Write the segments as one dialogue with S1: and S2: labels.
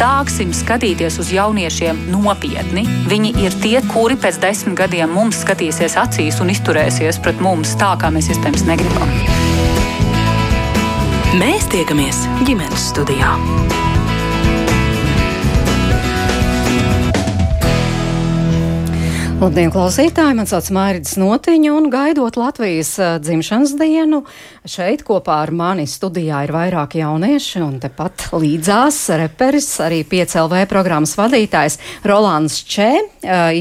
S1: Sāksim skatīties uz jauniešiem nopietni. Viņi ir tie, kuri pēc desmit gadiem mums skatīsies acīs un izturēsies pret mums tā, kā mēs iespējams negribam.
S2: Mēs tiekamies ģimenes studijā.
S3: Labdien, klausītāji! Mani sauc Mārcis Notiņa, un gaidot Latvijas dzimšanas dienu, šeit kopā ar mani studijā ir vairāk jaunieši, un tepat līdzās reperis, arī PCLV programmas vadītājs Rolands Čē,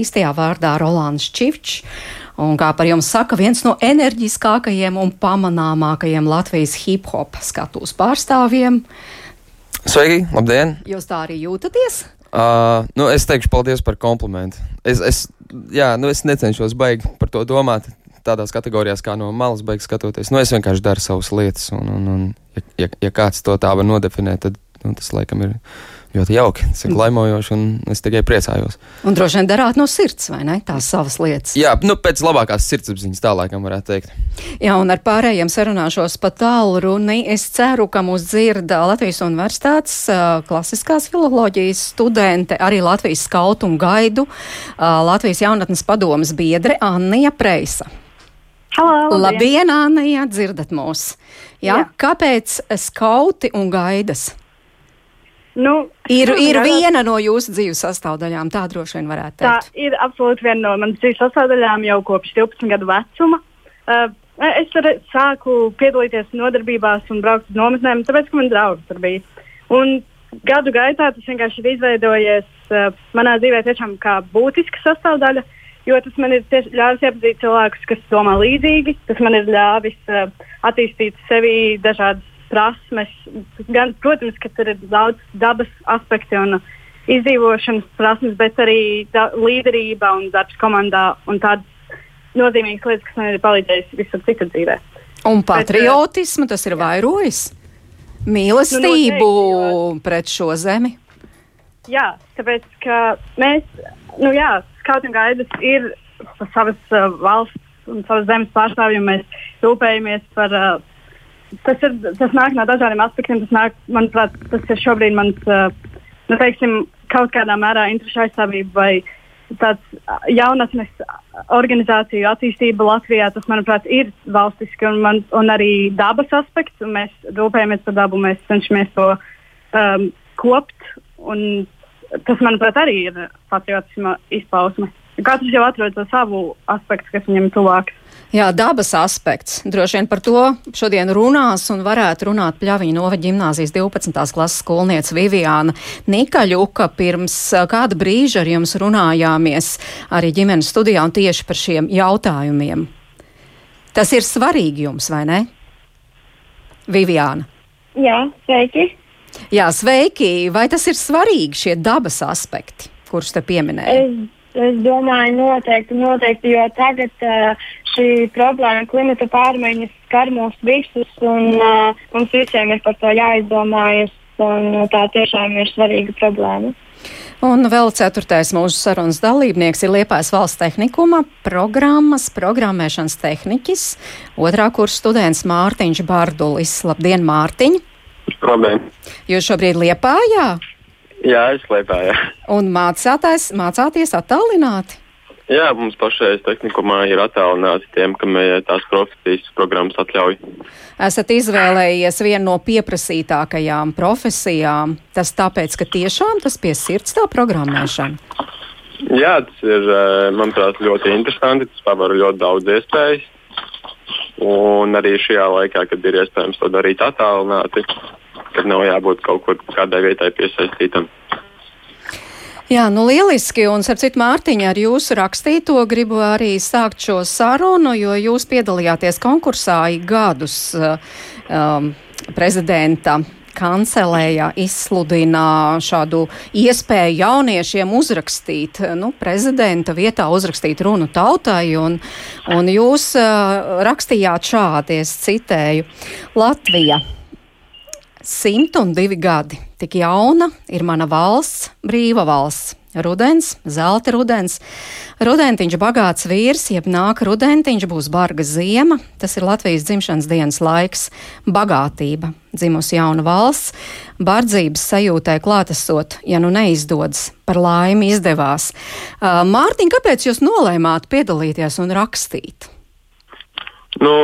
S3: īstajā vārdā Rolands Čivčs. Un kā par jums saka, viens no enerģiskākajiem un pamanāmākajiem Latvijas hip-hop skatuves pārstāvjiem.
S4: Sveiki, labdien!
S3: Jūs tā arī jūtaties?
S4: Uh, nu, es teikšu paldies par komplimentu. Es, es, jā, nu, es necenšos baigi par to domāt tādās kategorijās, kā no malas beigas skatoties. Nu, es vienkārši daru savas lietas, un, un, un ja, ja, ja kāds to tā var nodefinēt, tad nu, tas laikam ir ļoti jauki. Tas ir laimojoši, un es tikai priecājos.
S3: Un droši vien darāt no sirds, vai ne? Tās savas lietas.
S4: Jā, nu, pēc labākās sirdsapziņas tā laikam varētu teikt.
S3: Jā, un ar pārējiem sarunāšos pa tālu runi. Es ceru, ka mūs dzird Latvijas Universitātes klasiskās filoloģijas studente, arī Latvijas skautu un gaidu, Latvijas jaunatnes padomas biedre Annija Preisa.
S5: Halo,
S3: labdien, labdien Annija, dzirdat mūs. Jā? Jā. Kāpēc skauti un gaidas?
S5: Nu,
S3: ir ir garā... viena no jūsu dzīves sastāvdaļām, tā droši vien varētu teikt.
S5: Tā ir absolūti viena no manas dzīves sastāvdaļām jau kopš 12 gadu vecuma. Uh, es arī sāku piedalīties nodarbībās un braukt uz nometnēm, tāpēc, ka man draugi tur bija. Un gadu gaitā tas vienkārši ir izveidojies uh, manā dzīvē tiešām kā būtiska sastāvdaļa, jo tas man ir ļāvis iepazīt cilvēkus, kas domā līdzīgi, tas man ir ļāvis uh, attīstīt sevi dažādas prasmes. Gan, protams, ka tur ir daudz dabas aspekti un izdzīvošanas prasmes, bet arī da, līderība un darbs komandā un tādas nozīmīgas lietas, kas man ir palīdzējusi visur citur dzīvē.
S3: Un patriotismu bet, tas ir vairojis? Mīlestību nu, noteikti, pret šo zemi?
S5: Jā, tāpēc, ka mēs, nu jā, kaut un gaidas ir savas uh, valsts un savas zemes pārstāvjiem. Mēs rūpējamies par uh, tas, ir, tas nāk no dažādiem aspektiem. Tas, nāk, manuprāt, tas ir šobrīd mans, nu, teiksim, kaut kādā mērā interešu aizstāvība vai tāds jaunatnes organizāciju attīstība Latvijā. Tas, manuprāt, ir valstiski un, man, un arī dabas aspekts. Mēs rūpējamies par dabu, mēs cenšamies to um, kopt. Tas, manuprāt, arī ir patriotisma izpausme. Katrs jau atrod to savu aspektu, kas viņam ir tuvāks.
S3: Jā, dabas aspekts. Droši vien par to šodien runās un varētu runāt Pļaviņa Nova ģimnāzijas 12. klases skolniece Viviāna Nikaļuka. Pirms kāda brīža ar jums runājāmies arī ģimenes studijā un tieši par šiem jautājumiem. Tas ir svarīgi jums, vai ne? Viviāna.
S6: Jā, sveiki.
S3: Jā, sveiki. Vai tas ir svarīgi šie dabas aspekti, kurus te pieminēja?
S6: Es... Es domāju, noteikti, noteikti, jo tagad uh, šī problēma, klimata pārmaiņas, skar mūs visus, un uh, mums visiem ir par to jāizdomājas, un uh, tā tiešām ir svarīga problēma.
S3: Un vēl ceturtais mūsu sarunas dalībnieks ir Liepājas valsts tehnikuma programmas programmēšanas tehniķis, otrā kursa students Mārtiņš Bardulis. Labdien, Mārtiņ!
S7: Labdien!
S3: Jūs šobrīd Liepājā?
S7: Jā, es Liepājā.
S3: Un mācāties, mācāties attālināti?
S7: Jā, mums pašreiz tehnikumā ir attālināti tiem, kam tās profesijas programmas atļauj.
S3: Esat izvēlējies vienu no pieprasītākajām profesijām. Tas tāpēc, ka tiešām tas pie sirds tā programmēšana.
S7: Jā, tas ir, eh, manuprāt, ļoti interesanti. Tas paver ļoti daudz iespējas. Un arī šajā laikā, kad ir iespējams to darīt attālināti, kad nav jābūt kaut kur kādai vietai piesaistītam.
S3: Jā, nu lieliski, un ar citu Mārtiņu ar jūsu rakstīto gribu arī sākt šo sarunu, jo jūs piedalījāties konkursā gadus um, prezidenta kancelējā izsludina šādu iespēju jauniešiem uzrakstīt, nu, prezidenta vietā uzrakstīt runu tautai, un, un jūs uh, rakstījāt šādi, es citēju, Latvija. 102 gadi. Tik jauna ir mana valsts, brīva valsts. Rudens, zelta rudens, rudentiņš bagāts vīrs, jeb nāk rudentiņš būs barga ziema, tas ir Latvijas dzimšanas dienas laiks, bagātība, dzimusi jauna valsts, bardzības sajūtai klātesot, ja nu neizdodas, par laimi izdevās. Uh, Mārtiņ, kāpēc jūs nolēmāt piedalīties un rakstīt?
S7: Nu,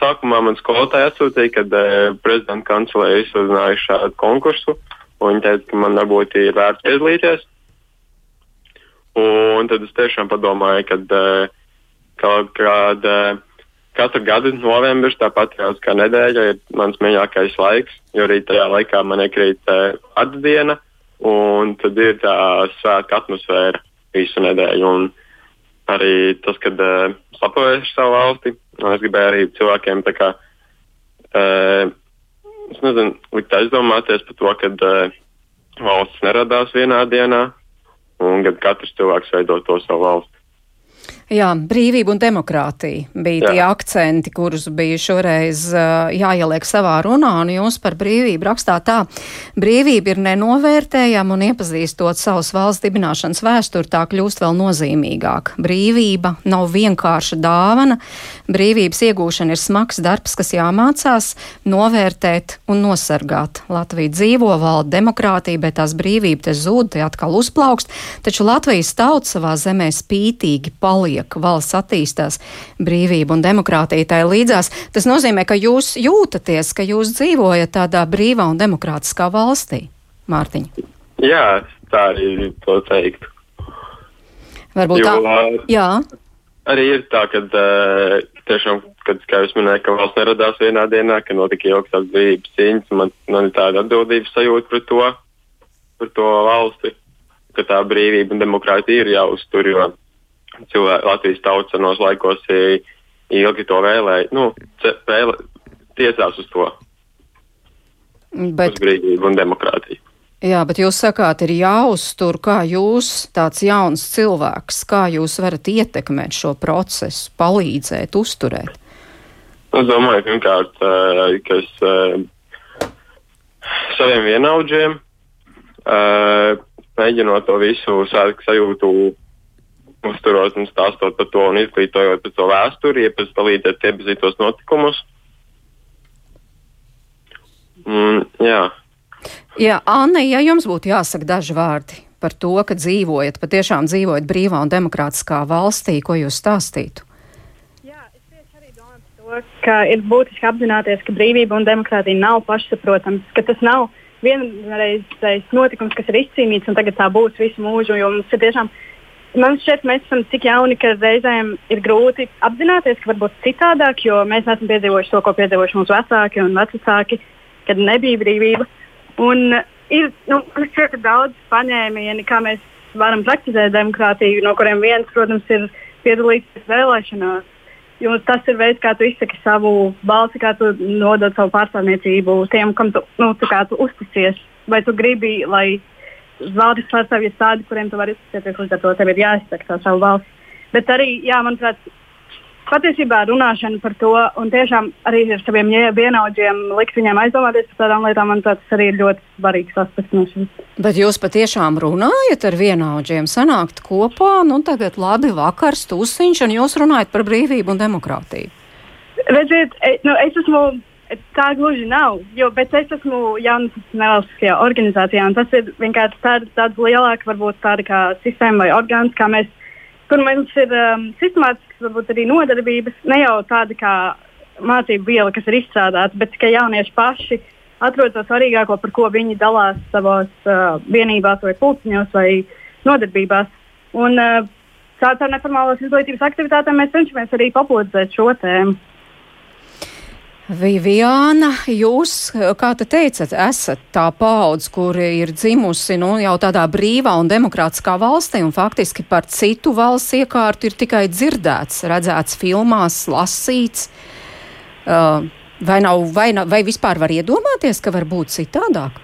S7: sākumā man skolotāja atsūtīja, kad eh, prezidenta kancelē izsludināja šādu konkursu. Viņa teica, ka man varbūt ir vērts piedalīties. Un tad es tiešām padomāju, ka uh, kaut kāda uh, katru gadu novembris, tāpat kā nedēļa, ir mans mīļākais laiks, jo arī tajā laikā man iekrīt uh, atdiena, un tad ir tā svētku atmosfēra visu nedēļu. Un arī tas, kad uh, slapoju savu valsti, un es gribēju arī cilvēkiem tā kā, uh, es nezinu, likt aizdomāties par to, ka uh, valsts neradās vienā dienā, un kad katrs cilvēks veido to savu valsti.
S3: Jā, brīvība un demokrātija bija Jā. tie akcenti, kurus bija šoreiz uh, jāieliek savā runā, un jūs par brīvību rakstāt tā. Brīvība ir nenovērtējama un iepazīstot savas valsts dibināšanas vēsturi, tā kļūst vēl nozīmīgāk. Brīvība nav vienkārša dāvana, brīvības iegūšana ir smags darbs, kas jāmācās novērtēt un nosargāt. Latvija dzīvo, valda demokrātija, bet tās brīvība te zūd, te atkal uzplaukst, taču Latvijas tauta savā zemē spītīgi paliek paliek, valsts attīstās, brīvība un demokrātija tai līdzās. Tas nozīmē, ka jūs jūtaties, ka jūs dzīvojat tādā brīvā un demokrātiskā valstī, Mārtiņa.
S7: Jā, tā arī to teiktu.
S3: Varbūt jo, tā. Jā.
S7: Arī ir tā, ka uh, tiešām, kad, kā jūs minējāt, ka valsts neradās vienā dienā, ka notika ilgstošas brīvības cīņas, man, man ir tāda atbildības sajūta par to, par to valsti, ka tā brīvība un demokrātija ir jāuztur, jo cilvēki, Latvijas tauta senos laikos ilgi to vēlēja, nu, vēlē, tiecās uz to. Bet, uz brīvību un demokrātiju.
S3: Jā, bet jūs sakāt, ir jāuztur, kā jūs, tāds jauns cilvēks, kā jūs varat ietekmēt šo procesu, palīdzēt, uzturēt?
S7: Es domāju, pirmkārt, ka es saviem vienaudžiem, mēģinot to visu sajūtu uzturot un stāstot par to un izglītojot par to vēsturi, iepaz, palīdzēt iepazīt tos notikumus. Mm, jā.
S3: jā, Anna, ja jums būtu jāsaka daži vārdi par to, ka dzīvojat, patiešām dzīvojat brīvā un demokrātiskā valstī, ko jūs stāstītu?
S5: Jā, es tieši arī domāju par to, ka ir būtiski apzināties, ka brīvība un demokrātija nav pašsaprotams, ka tas nav vienreizējs notikums, kas ir izcīnīts un tagad tā būs visu mūžu, jo mums ir tiešām Man šķiet, mēs esam tik jauni, ka reizēm ir grūti apzināties, ka varbūt citādāk, jo mēs neesam piedzīvojuši to, ko piedzīvojuši mūsu vecāki un vecāki, kad nebija brīvība. Un ir nu, šķiet, daudz paņēmieni, kā mēs varam praktizēt demokrātiju, no kuriem viens, protams, ir piedalīties vēlēšanās. Jo tas ir veids, kā tu izsaki savu balsi, kā tu nodod savu pārstāvniecību tiem, kam tu, nu, tu, tu uzticies. Vai tu gribi, lai valdes pārstāvji ir tādi, kuriem tu vari uzticēties, līdz ar to tev ir jāizsaka tā savu valsts. Bet arī, jā, manuprāt, patiesībā runāšana par to un tiešām arī ar saviem vienaudžiem likt viņiem aizdomāties par tādām lietām, manuprāt, tas arī ir ļoti svarīgs aspekts no šīs.
S3: Bet jūs patiešām runājat ar vienaudžiem, sanākt kopā, nu tagad labi vakars, tūsiņš, un jūs runājat par brīvību un demokrātiju.
S5: Redziet, e, nu, es esmu Tā gluži nav, jo es esmu jaunas nevalstiskajā organizācijā, un tas ir vienkārši tād, tāds lielāks, varbūt tāda kā sistēma vai orgāns, kā mēs, kur mums ir um, sistemātisks, varbūt arī nodarbības, ne jau tāda kā mācību viela, kas ir izstrādāta, bet ka jaunieši paši atrod to svarīgāko, par ko viņi dalās savos uh, vienībās vai pulciņos vai nodarbībās. Un, uh, Caur neformālās izglītības aktivitātēm mēs cenšamies arī popularizēt šo tēmu.
S3: Viviāna, jūs, kā te teicat, esat tā paudze, kur ir dzimusi nu, jau tādā brīvā un demokrātiskā valstī, un faktiski par citu valsts iekārtu ir tikai dzirdēts, redzēts filmās, lasīts. Uh, vai, nav, vai, vai vispār var iedomāties, ka var būt citādāk?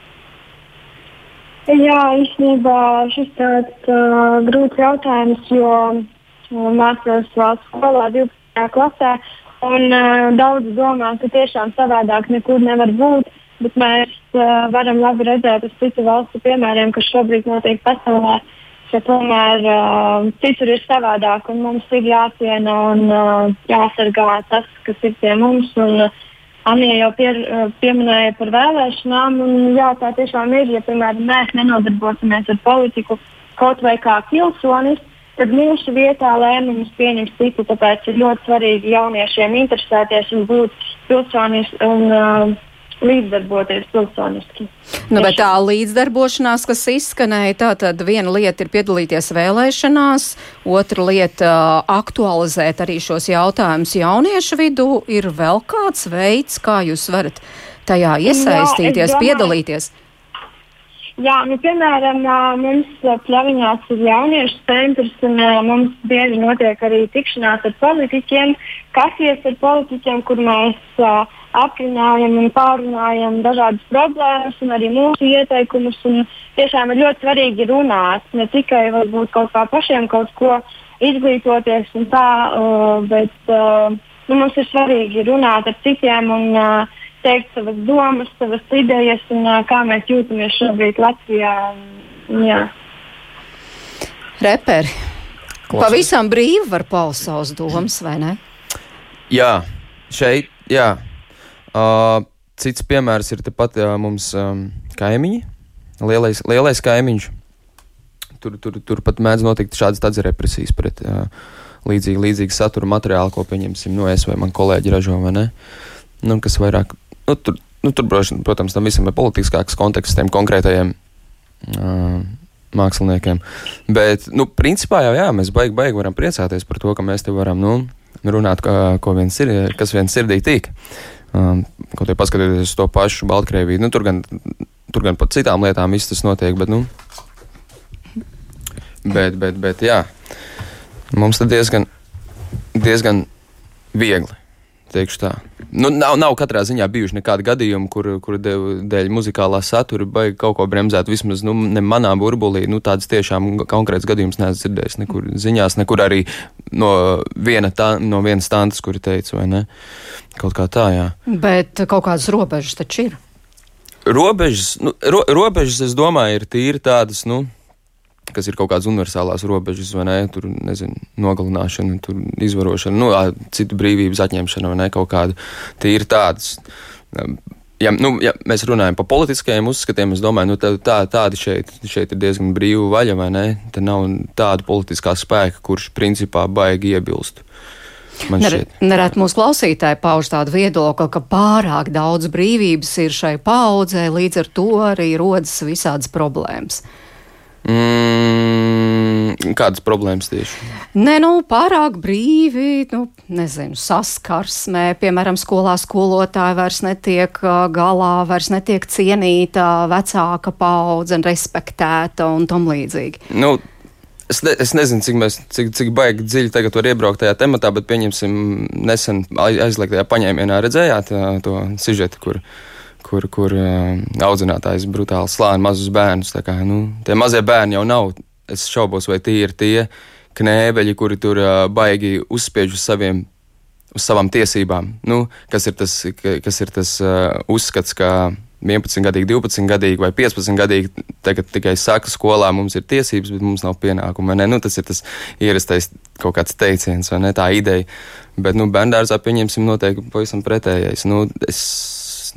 S6: Jā, īstenībā šis tāds uh, grūts jautājums, jo uh, mācos valsts skolā 12. klasē. Un uh, daudz domā, ka tiešām savādāk nekur nevar būt, bet mēs uh, varam labi redzēt uz citu valstu piemēriem, kas šobrīd notiek pasaulē. ka tomēr uh, citur ir savādāk un mums ir jāciena un uh, jāsargā tas, kas ir pie mums. Un, uh, Anija jau pie, pieminēja par vēlēšanām, un jā, tā tiešām ir. Ja, piemēram, mēs nenodarbosimies ar politiku kaut vai kā pilsonis, tad mūsu vietā lēmumus pieņems citi. Tāpēc ir ļoti svarīgi jauniešiem interesēties un būt pilsonis un uh, līdzdarboties pilsoniski.
S3: Nu, bet tā līdzdarbošanās, kas izskanēja, tā tad viena lieta ir piedalīties vēlēšanās, otra lieta aktualizēt arī šos jautājumus jauniešu vidū. Ir vēl kāds veids, kā jūs varat tajā iesaistīties, Jā, domāju, piedalīties?
S6: Jā, nu, piemēram, mums pļaviņās ir jauniešu centrs, un mums bieži notiek arī tikšanās ar politiķiem, kasies ar politiķiem, kur mēs apvienojam un pārunājam dažādas problēmas un arī mūsu ieteikumus. Tiešām ir ļoti svarīgi runāt, ne tikai varbūt kaut kā pašiem kaut ko izglītoties un tā, bet nu, mums ir svarīgi runāt ar citiem un uh, teikt savas domas, savas idejas un kā mēs jūtamies šobrīd Latvijā. Jā.
S3: Reperi. Klausies. Pavisam brīvi var paust savas domas, vai ne?
S4: Jā, šeit, jā. Uh, cits piemērs ir tepat uh, mums um, kaimiņi, lielais, lielais kaimiņš. Tur, tur, tur pat mēdz notikt šādas tādas represijas pret uh, līdzīgi, līdzīgi satura materiālu, ko pieņemsim no es vai man kolēģi ražo, vai ne? Nu, kas vairāk Nu, tur, nu, tur, protams, tam visam ir politiskāks konteksts tiem konkrētajiem uh, māksliniekiem. Bet, nu, principā jau jā, mēs baigi, baigi varam priecāties par to, ka mēs te varam nu, runāt, kā, ko viens ir, kas viens sirdī tīk. Um, kaut arī paskatieties uz to pašu Baltkrieviju, nu, tur gan, tur gan par citām lietām viss tas notiek, bet, nu, bet, bet, bet jā, mums tas diezgan, diezgan viegli teikšu tā. Nu, nav, nav katrā ziņā bijuši nekādi gadījumi, kur, kur dēļ muzikālā satura baigi kaut ko bremzēt. Vismaz nu, ne manā burbulī nu, tāds tiešām konkrēts gadījums neesmu dzirdējis. Nekur ziņās, nekur arī no, viena tā, no vienas tantes, kuri teica, vai ne? Kaut kā tā, jā.
S3: Bet kaut kādas robežas taču ir.
S4: Robežas, nu, ro, robežas, es domāju, ir tīri tādas, nu, kas ir kaut kādas universālās robežas, vai ne? Tur, nezinu, nogalināšana, tur izvarošana, nu, citu brīvības atņemšana, vai ne? Kaut kāda tīri tādas. Ja, nu, ja mēs runājam par politiskajiem uzskatiem, es domāju, nu, tā, tā, tādi šeit, šeit ir diezgan brīva vaļa, vai ne? Te nav tāda politiskā spēka, kurš principā baigi iebilst.
S3: Nerēt mūsu klausītāji pauž tādu viedokli, ka pārāk daudz brīvības ir šai paudzē, līdz ar to arī rodas visādas problēmas.
S4: Mm, kādas problēmas tieši?
S3: Nē, nu, pārāk brīvi, nu, nezinu, saskarsmē. Piemēram, skolā skolotāja vairs netiek galā, vairs netiek cienīta, vecāka paudze, respektēta un tam līdzīgi.
S4: Nu, Es, ne, es nezinu, cik, mēs, cik, cik baigi dziļi tagad var iebraukt tajā tematā, bet pieņemsim, nesen aizliegtajā paņēmienā redzējāt to sižetu, kur kur, kur uh, audzinātājs brutāli slāņa mazus bērnus. Kā, nu, tie mazie bērni jau nav. Es šaubos, vai tie ir tie knēbeļi, kuri tur uh, baigi uzspiež uz saviem. Uz savām tiesībām. Nu, kas ir tas, kas ir tas uh, uzskats, ka 11, gadīgi, 12, gadīgi vai 15 gadīgi tagad tikai saka, skolā mums ir tiesības, bet mums nav pienākumu. Nu, tas ir tas ierastais kaut kāds teiciens vai ne, tā ideja. Bet nu, bērngārzā pieņemsim noteikti pavisam pretējais. Nu, es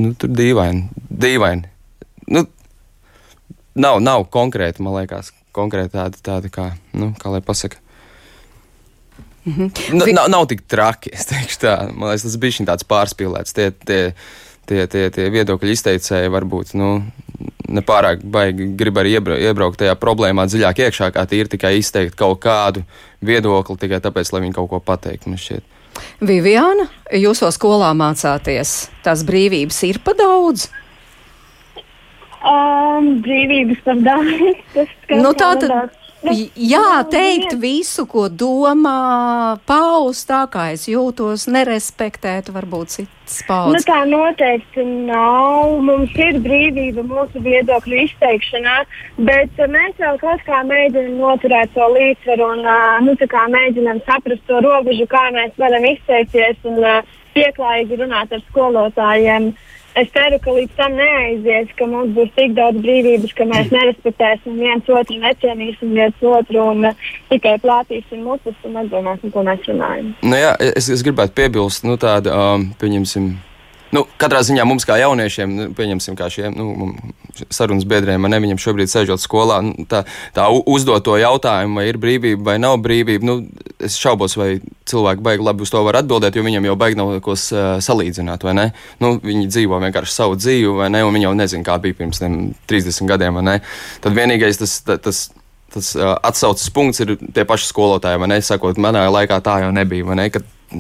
S4: nu, tur dīvaini. dīvaini. Nu, nav, nav konkrēti, man liekas, konkrēti tādi, tādi kā, nu, kā lai pasaka. Mm -hmm. Nu, nav, nav tik traki, es teikšu tā. Man liekas, tas bija tāds pārspīlēts. Tie, tie, tie, tie, tie viedokļu izteicēji varbūt nu, nepārāk baigi grib arī iebra, iebraukt tajā problēmā dziļāk iekšā, kā tīri tikai izteikt kaut kādu viedokli tikai tāpēc, lai viņi kaut ko pateiktu.
S3: Viviana, jūs jau skolā mācāties, tās brīvības ir pa daudz?
S6: Um, brīvības par daudz.
S3: Nu, tā tad. Jā, teikt visu, ko domā, paust tā, kā es jūtos, nerespektēt varbūt citas paudzes.
S6: Nu, tā noteikti nav. Mums ir brīvība mūsu viedokļu izteikšanā, bet mēs jau kaut kā mēģinām noturēt to līdzsvaru un nu, mēģinām saprast to robežu, kā mēs varam izteikties un pieklājīgi runāt ar skolotājiem. Es ceru, ka līdz tam neaizies, ka mums būs tik daudz brīvības, ka mēs nerespektēsim viens otru, necienīsim viens otru un uh, tikai plātīsim mutes un nedomāsim, ko mēs runājam.
S4: Nu, jā, es, es gribētu piebilst, nu, tādu, um, pieņemsim, Nu, katrā ziņā mums, kā jauniešiem, nu, pieņemsim, kā šiem nu, sarunas biedriem, ne viņam šobrīd sēžot skolā, nu, tā, tā uzdot to jautājumu, vai ir brīvība vai nav brīvība. Nu, es šaubos, vai cilvēki baigi labi uz to var atbildēt, jo viņiem jau baigi nav ko salīdzināt, vai ne? Nu, viņi dzīvo vienkārši savu dzīvi, vai ne? Un viņi jau nezina, kā bija pirms 30 gadiem, vai ne? Tad vienīgais tas. tas tas uh, atsauces punkts ir tie paši skolotāji. Man nesakot, manā laikā tā jau nebija. Ne,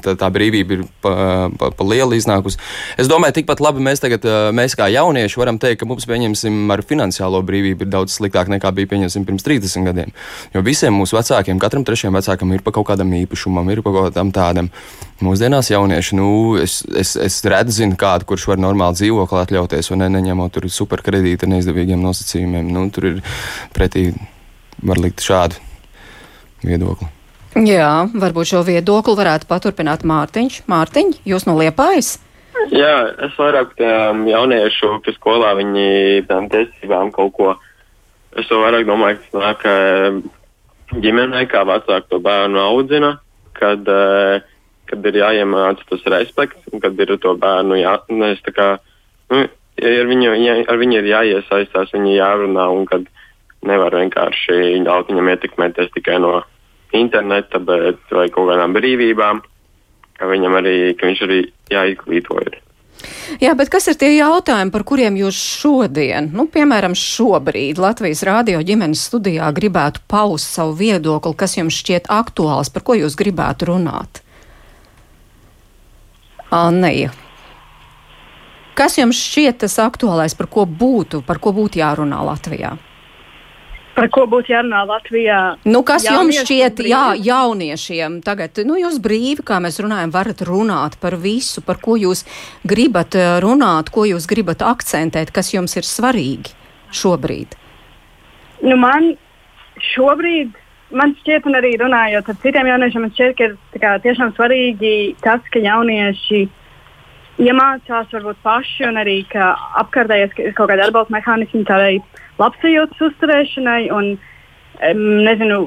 S4: tā, tā brīvība ir pa, pa, pa lielu iznākusi. Es domāju, tikpat labi mēs tagad, mēs kā jaunieši, varam teikt, ka mums, pieņemsim, ar finansiālo brīvību ir daudz sliktāk nekā bija, pieņemsim, pirms 30 gadiem. Jo visiem mūsu vecākiem, katram trešajam vecākam ir pa kaut kādam īpašumam, ir pa kaut kādam tādam. Mūsdienās jaunieši, nu, es, es, es redzu, zinu kādu, kurš var normāli dzīvokli atļauties, un ne, neņemot tur superkredītu ar neizdevīgiem nosacījumiem. Nu, tur ir pretī, var likt šādu viedokli.
S3: Jā, varbūt šo viedokli varētu paturpināt Mārtiņš. Mārtiņ, jūs no Liepājas?
S7: Jā, es vairāk tādām jauniešu, kas skolā viņi tām tiesībām kaut ko. Es to vairāk domāju, ka tas nāk ģimenē, kā vecāki to bērnu audzina, kad, eh, kad ir jāiemāca tas respekts, un kad ir to bērnu jā, nes, kā, nu, ar, viņu, ja, ar viņu ir jāiesaistās, viņi jārunā, un kad nevar vienkārši ļaut viņam ietekmēties tikai no interneta, bet vai kaut kādām brīvībām, ka viņam arī, ka viņš arī jāizglīto ir.
S3: Jā, bet kas ir tie jautājumi, par kuriem jūs šodien, nu, piemēram, šobrīd Latvijas Rādio ģimenes studijā gribētu paust savu viedokli, kas jums šķiet aktuāls, par ko jūs gribētu runāt? Anneja. Kas jums šķiet tas aktuālais, par ko būtu, par ko būtu jārunā Latvijā?
S5: Par ko būtu jārunā Latvijā?
S3: Nu, kas jums šķiet, brīvi? jā, jauniešiem tagad, nu, jūs brīvi, kā mēs runājam, varat runāt par visu, par ko jūs gribat eh, runāt, ko jūs gribat akcentēt, kas jums ir svarīgi šobrīd?
S5: Nu, man šobrīd, man šķiet, un arī runājot ar citiem jauniešiem, man šķiet, ka ir kā, tiešām svarīgi tas, ka jaunieši iemācās varbūt paši un arī, ka apkārtējais ir kaut kāda atbalsta mehānismi tādai labsajūtas uzturēšanai un um, nezinu,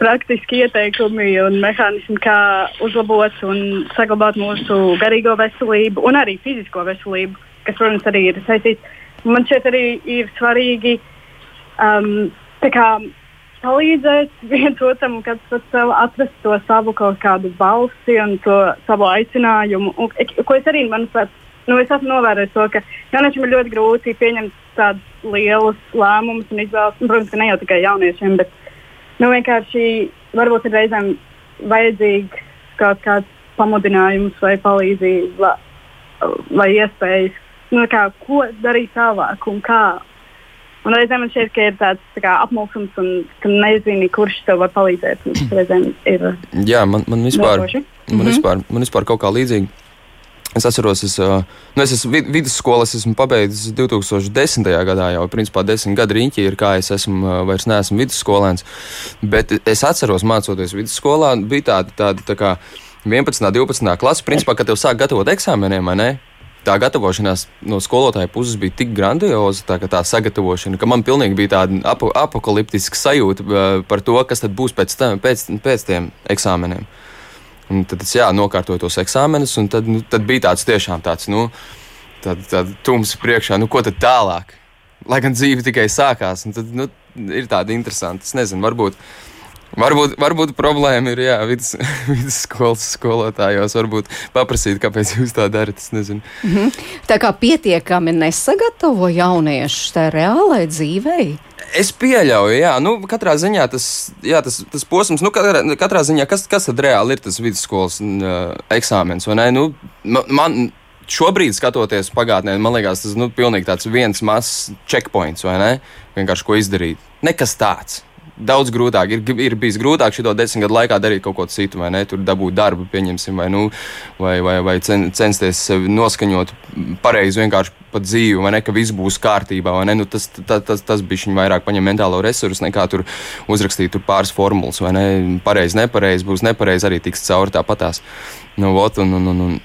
S5: praktiski ieteikumi un mehānismi, kā uzlabot un saglabāt mūsu garīgo veselību un arī fizisko veselību, kas, protams, arī ir saistīts. Man šķiet, arī ir svarīgi um, kā, palīdzēt viens otram, kad atrast to savu kaut kādu balsi un to savu aicinājumu. Un, ko es arī, manuprāt, nu, es esmu novērojis to, ka jauniešiem ir ļoti grūti pieņemt tādus lielus lēmumus un izvēles. Nu, protams, ne jau tikai jauniešiem, bet nu, vienkārši varbūt ir reizēm vajadzīgs kaut kāds pamudinājums vai palīdzība vai iespējas, nu, kā, ko darīt tālāk un kā. Un reizēm man šķiet, ka ir tāds tā kā, apmulsums un ka nezini, kurš tev var palīdzēt. Ir,
S4: Jā, man, man, vispār, man, mm -hmm. vispār, man vispār kaut kā līdzīgi. Es atceros, es, nu, es esmu vidusskolu, es esmu pabeidzis 2010. gadā, jau principā desmit gadu riņķī ir, kā es esmu, vairs neesmu vidusskolēns. Bet es atceros, mācoties vidusskolā, bija tāda, tāda tā kā 11. un 12. klase, principā, kad tev sāk gatavot eksāmeniem, vai ne? Tā gatavošanās no skolotāja puses bija tik grandioza, tā, tā sagatavošana, ka man pilnīgi bija tāda ap apakaliptiska sajūta par to, kas būs pēc, tam, pēc, pēc tiem eksāmeniem. Un tad es nokārtoju tos eksāmenus, un tad, nu, tad bija tāds tiešām tāds, nu, tād, tād tums priekšā, nu, ko tad tālāk? Lai gan dzīve tikai sākās, un tad, nu, ir tāda interesanta, es nezinu, varbūt. Varbūt, varbūt problēma ir jā, vidus, vidusskolas skolotājos. Varbūt paprasīt, kāpēc jūs tā darat. Mm
S3: -hmm. Tā kā pietiekami nesagatavo jauniešus tai reālai dzīvei.
S4: Es pieļauju, jā, nu, katrā ziņā tas, jā, tas, tas posms, nu, katrā, katrā ziņā, kas, kas tad reāli ir tas vidusskolas uh, eksāmens, vai ne? Nu, man, šobrīd, skatoties pagātnē, man liekas, tas ir nu, pilnīgi tāds viens mazs checkpoints, vai ne? Vienkārši ko izdarīt. Nekas tāds daudz grūtāk. Ir, ir bijis grūtāk šo desmit gadu laikā darīt kaut ko citu, vai ne? Tur dabūt darbu, pieņemsim, vai, nu, vai, vai, vai cen, censties sevi noskaņot pareizi vienkārši pa dzīvi, vai ne? Ka viss būs kārtībā, vai ne? Nu, tas, tas, tas, tas bija viņa vairāk paņem mentālo resursu nekā tur uzrakstīt tur pāris formulas, vai ne? Pareizi, nepareizi, būs nepareizi arī tiks cauri tāpatās. Nu, ot, un, un, un, un,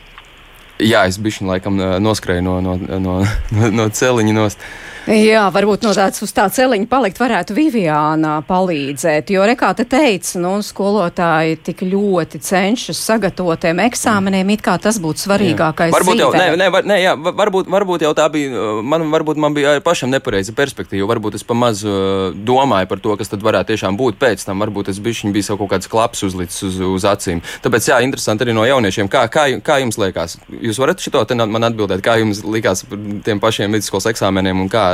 S4: Jā, es biju laikam noskrēju no, no, no, no, no celiņa nost.
S3: Jā, varbūt no tāds uz tā celiņa palikt varētu Viviānā palīdzēt, jo rekā te teica, nu, skolotāji tik ļoti cenšas sagatavotiem eksāmeniem, it kā tas būtu svarīgākais. Jā.
S4: Varbūt jau, nē, nē, var, nē, jā, varbūt, varbūt jau tā bija, man, varbūt man bija pašam nepareiza perspektīva, varbūt es pamaz domāju par to, kas tad varētu tiešām būt pēc tam, varbūt es bišķiņ bija kaut kāds klaps uzlicis uz, uz acīm. Tāpēc, jā, interesanti arī no jauniešiem, kā, kā, kā jums liekas? Jūs varat šito man atbildēt, kā jums likās par tiem pašiem vidusskolas eksāmeniem un kā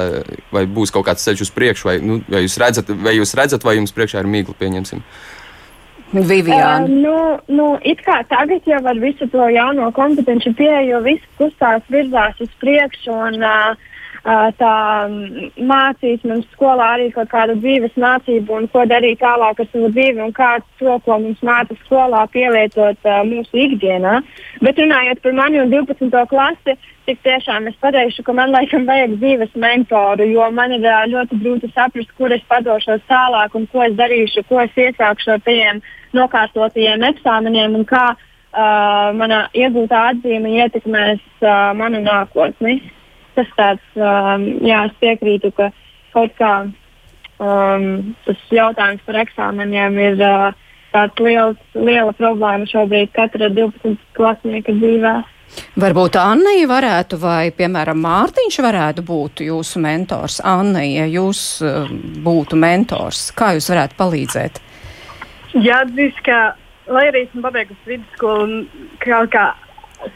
S4: vai būs kaut kāds ceļš uz priekšu, vai, nu, vai, jūs redzat, vai jūs redzat, vai jums priekšā ir mīkla, pieņemsim.
S3: Viviana.
S6: Uh, nu, nu, it kā tagad jau ar visu to jauno kompetenci pieeju, viss kustās virzās uz priekšu. Un, uh, tā mācīs mums skolā arī kaut kādu dzīves mācību un ko darīt tālāk ar savu dzīvi un kā to, ko mums māca skolā, pielietot uh, mūsu ikdienā. Bet runājot par mani un 12. klasi, tik tiešām es pateikšu, ka man laikam vajag dzīves mentoru, jo man ir uh, ļoti grūti saprast, kur es padošos tālāk un ko es darīšu, ko es iesākšu ar tiem nokārtotajiem eksāmeniem un kā uh, mana iegūtā atzīme ietekmēs uh, manu nākotni tas tāds, um, jā, es piekrītu, ka kaut kā um, tas jautājums par eksāmeniem ir uh, tāds liels, liela problēma šobrīd katra 12 klasnieka dzīvē.
S3: Varbūt Annija varētu, vai, piemēram, Mārtiņš varētu būt jūsu mentors. Anna, ja jūs uh, būtu mentors, kā jūs varētu palīdzēt?
S5: Jāatzīst, ka, lai arī esmu pabeigusi vidusskolu un kā, kā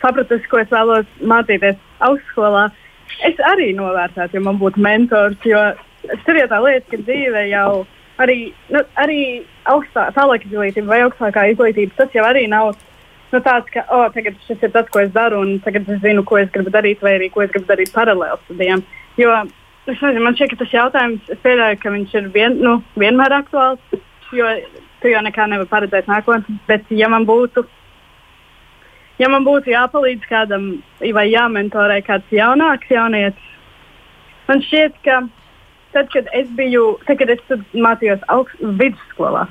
S5: sapratusi, ko es vēlos mācīties augstskolā, uh, es arī novērtētu, ja man būtu mentors. Jo tur ir tā lieta, ka dzīve jau arī, nu, arī augstā, tālāk izglītība vai augstākā izglītība, tas jau arī nav nu, tāds, ka oh, tagad šis ir tas, ko es daru, un tagad es zinu, ko es gribu darīt, vai arī ko es gribu darīt paralēli studijām. Jo es nezinu, man šķiet, ka tas jautājums, es pieļauju, ka viņš ir vien, nu, vienmēr aktuāls, jo tu jau nekā nevari paredzēt nākotnē. Bet, ja man būtu ja man būtu jāpalīdz kādam vai jāmentorē kāds jaunāks jaunietis, man šķiet, ka tad, kad es biju, tad, kad es mācījos augst, vidusskolā,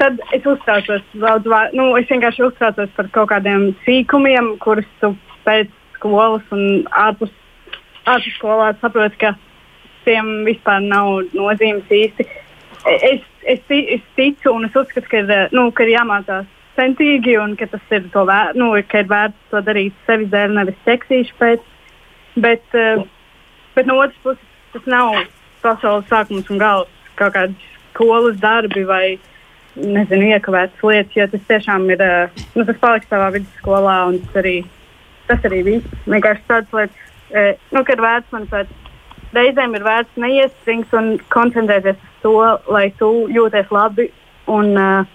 S5: tad es uztraucos daudz vairāk. Nu, es vienkārši uztraucos par kaut kādiem sīkumiem, kurus tu pēc skolas un ārpus, ārpus skolā saproti, ka tiem vispār nav nozīmes īsti. Es, es, es ticu un es uzskatu, ka nu, ka ir jāmācās centīgi un ka tas ir, vēr, nu, ka ir vērts to darīt sevis dēļ, nevis seksīšu pēc. Bet, uh, bet no otras puses, tas nav pasaules sākums un gals kaut kādi skolas darbi vai nezinu, iekavētas lietas, jo tas tiešām ir, uh, nu, tas paliks savā vidusskolā un tas arī, tas arī viss. Vienkārši tādas lietas, uh, nu, ka ir vērts, manuprāt, reizēm ir vērts neiespringt un koncentrēties uz to, lai tu jūties labi un uh,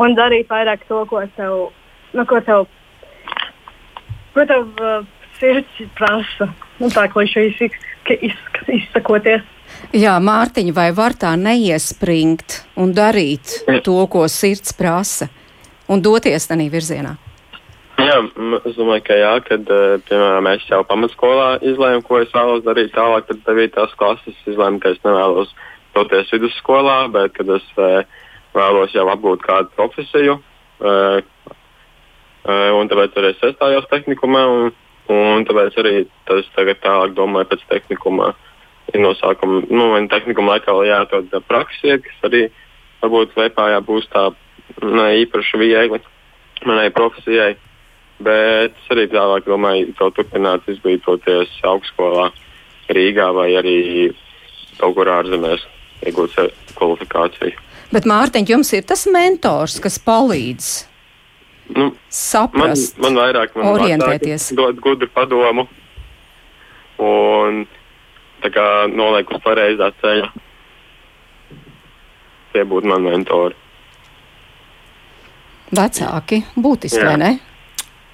S5: un darīt vairāk to, ko tev, nu, ko tev, ko tev uh, sirds prasa. Nu, tā kliša izsakoties.
S3: Jā, Mārtiņa, vai var tā neiespringt un darīt to, ko sirds prasa, un doties tādā virzienā?
S7: Jā, es domāju, ka jā, kad, uh, piemēram, es jau pamatskolā izlēmu, ko es vēlos darīt tālāk, tad 9. klases izlēmu, ka es nevēlos doties vidusskolā, bet kad es uh, vēlos jau apgūt kādu profesiju. Uh, un tāpēc arī es iestājos tehnikumā, un, un tāpēc arī tas tagad tālāk domāju pēc tehnikuma. No sākuma, nu, tehnikuma laikā jāatrod praksē, kas arī varbūt Lietpājā būs tā ne īpaši viegli manai profesijai. Bet es arī tālāk domāju, ka turpināt izglītoties augstskolā Rīgā vai arī kaut kur ārzemēs, iegūt kvalifikāciju.
S3: Bet, Mārtiņ, jums ir tas mentors, kas palīdz
S7: nu,
S3: saprast,
S7: man, man vairāk, man
S3: orientēties.
S7: Dod gudru padomu un kā, noliek uz pareizā ceļa. Tie būtu mani mentori.
S3: Vecāki, būtiski, vai ne?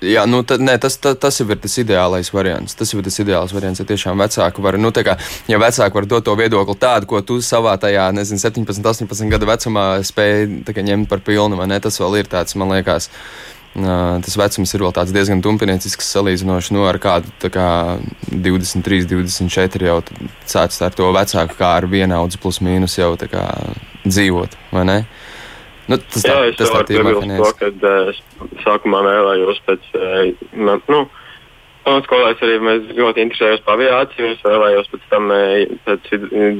S4: Jā, nu, tad, nē, tas, tas, tas ir tas ideālais variants. Tas ir tas ideāls variants, ja tiešām vecāki var, nu, kā, ja vecāki var dot to viedokli tādu, ko tu savā tajā, nezinu, 17, 18 gadu vecumā spēj kā, ņemt par pilnu, vai ne? Tas vēl ir tāds, man liekas. Tas vecums ir vēl tāds diezgan tumpiniecisks, salīdzinoši nu, ar kādu kā, 23, 24 jau sācis ar to vecāku, kā ar vienaudzi plus mīnus jau kā, dzīvot, Nu, tas
S7: jā, tā, tas tā ir. Es to, ka sākumā vēlējos pēc, nu, Un skolēs arī mēs ļoti interesējos par aviāciju. Es vēlējos pēc tam, pēc,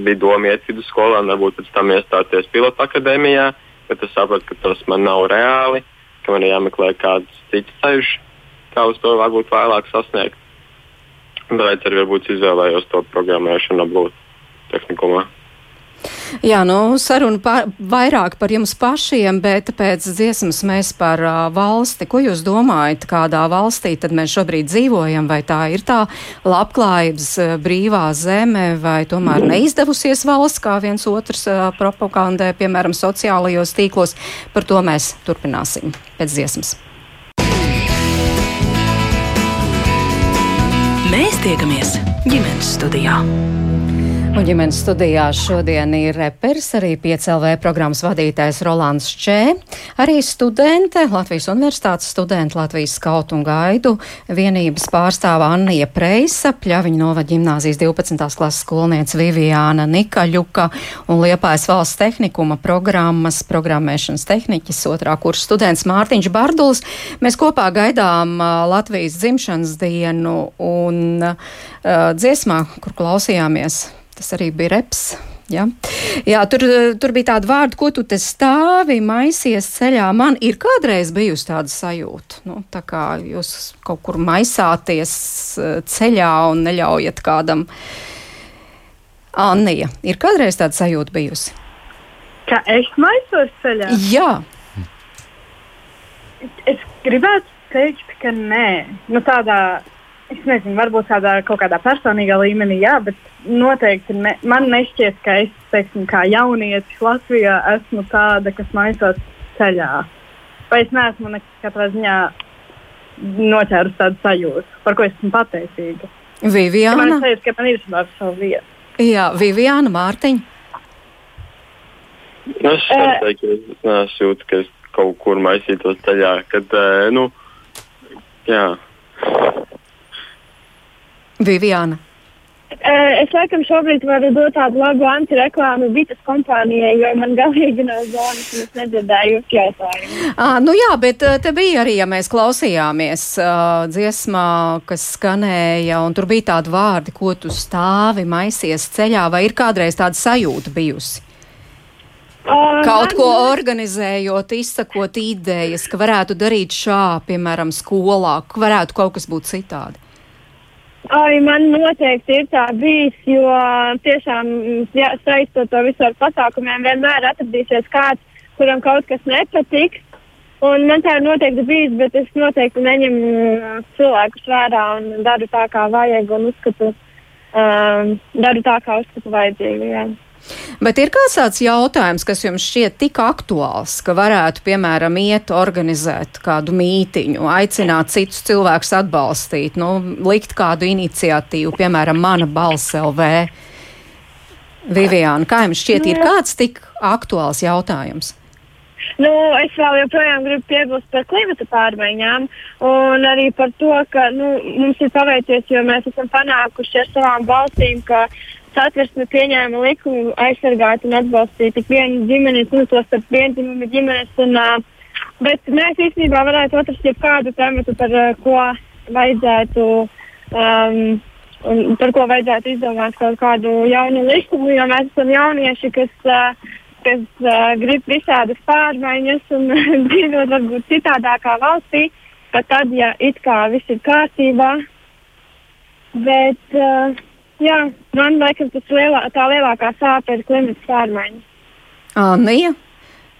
S7: bija doma iet vidusskolā un varbūt pēc tam iestāties pilota akadēmijā, bet es sapratu, ka tas man nav reāli, ka man ir jāmeklē kāds cits ceļš, kā uz to varbūt vēlāk sasniegt. Tāpēc arī varbūt izvēlējos to programmēšanu apgūt tehnikumā.
S3: Jā, nu, saruna par, vairāk par jums pašiem, bet pēc dziesmas mēs par uh, valsti. Ko jūs domājat, kādā valstī tad mēs šobrīd dzīvojam? Vai tā ir tā labklājības uh, brīvā zeme, vai tomēr neizdevusies valsts, kā viens otrs uh, propagandē, piemēram, sociālajos tīklos? Par to mēs turpināsim pēc dziesmas.
S2: Mēs tiekamies ģimenes studijā.
S3: Un ģimenes studijā šodien ir reperis, arī piecēlē programmas vadītājs Rolands Čē, arī studente, Latvijas universitātes studente, Latvijas skautu un gaidu vienības pārstāva Annija Preisa, Pļaviņa Nova ģimnāzijas 12. klases skolniece Viviāna Nikaļuka un Liepājas valsts tehnikuma programmas programmēšanas tehniķis otrā kursa students Mārtiņš Barduls. Mēs kopā gaidām Latvijas dzimšanas dienu un uh, dziesmā, kur klausījāmies tas arī bija reps. Ja? Jā, tur, tur bija tāda vārda, ko tu te stāvi, maisies ceļā. Man ir kādreiz bijusi tāda sajūta, nu, tā kā jūs kaut kur maisāties eh, ceļā un neļaujat kādam. Anija, ir kādreiz tāda sajūta bijusi?
S5: Kā es maisos ceļā?
S3: Jā.
S5: Es gribētu teikt, ka nē. Nu, tādā Es nezinu, varbūt tādā kaut kādā personīgā līmenī, jā, bet noteikti ne, man nešķiet, ka es, teiksim, kā jaunietis Latvijā esmu tāda, kas maisās ceļā. Vai es neesmu katrā ziņā noķērusi tādu sajūtu, par ko esmu pateicīga.
S3: Viviana.
S5: Man liekas, ka man ir savu vietu.
S3: Jā, Viviana Mārtiņa.
S7: Nu, es teiktu, ka es nesūtu, ka es kaut kur maisītos ceļā, kad, nu, jā.
S3: Viviana.
S6: Es laikam šobrīd varu dot tādu labu antireklāmu Vitas kompānijai, jo man galīgi nav zonas, un es nedzirdēju jūsu jautājumu.
S3: À, nu jā, bet te bija arī, ja mēs klausījāmies uh, dziesmā, kas skanēja, un tur bija tādi vārdi, ko tu stāvi, maisies ceļā, vai ir kādreiz tāda sajūta bijusi?
S6: Uh,
S3: Kaut ko organizējot, izsakot idejas, ka varētu darīt šā, piemēram, skolā, ka varētu kaut kas būt citādi.
S6: Arī man noteikti ir tā bijis, jo tiešām jā, saistot to visu ar pasākumiem, vienmēr atradīsies kāds, kuram kaut kas nepatiks. Un man tā ir noteikti bijis, bet es noteikti neņemu cilvēkus vērā un daru tā, kā vajag un uzskatu, um, daru tā, kā uzskatu vajadzīgi. Jā.
S3: Bet ir kāds tāds jautājums, kas jums šķiet tik aktuāls, ka varētu, piemēram, iet organizēt kādu mītiņu, aicināt citus cilvēkus atbalstīt, nu, likt kādu iniciatīvu, piemēram, mana balss LV? Viviāna, kā jums šķiet, ir kāds tik aktuāls jautājums?
S6: Nu, es vēl joprojām gribu piebilst par klimata pārmaiņām un arī par to, ka nu, mums ir paveicies, jo mēs esam panākuši ar savām valstīm, ka satversme pieņēma likumu aizsargāt un atbalstīt tik vienu ģimeni, nu, to starp vienzimumu ģimenes. Un, uh, bet mēs īstenībā varētu atrast jebkādu tematu, par uh, ko vajadzētu. Um, Un par ko vajadzētu izdomāt kaut kādu jaunu likumu, jo mēs esam jaunieši, kas, uh, kas uh, grib visādas pārmaiņas un dzīvot varbūt citādākā valstī, pat tad, ja it kā viss ir kārtībā. Bet, uh, Jā, man liekas, tas lielā, tā lielākā sāpe ir klimata pārmaiņas.
S3: Anija,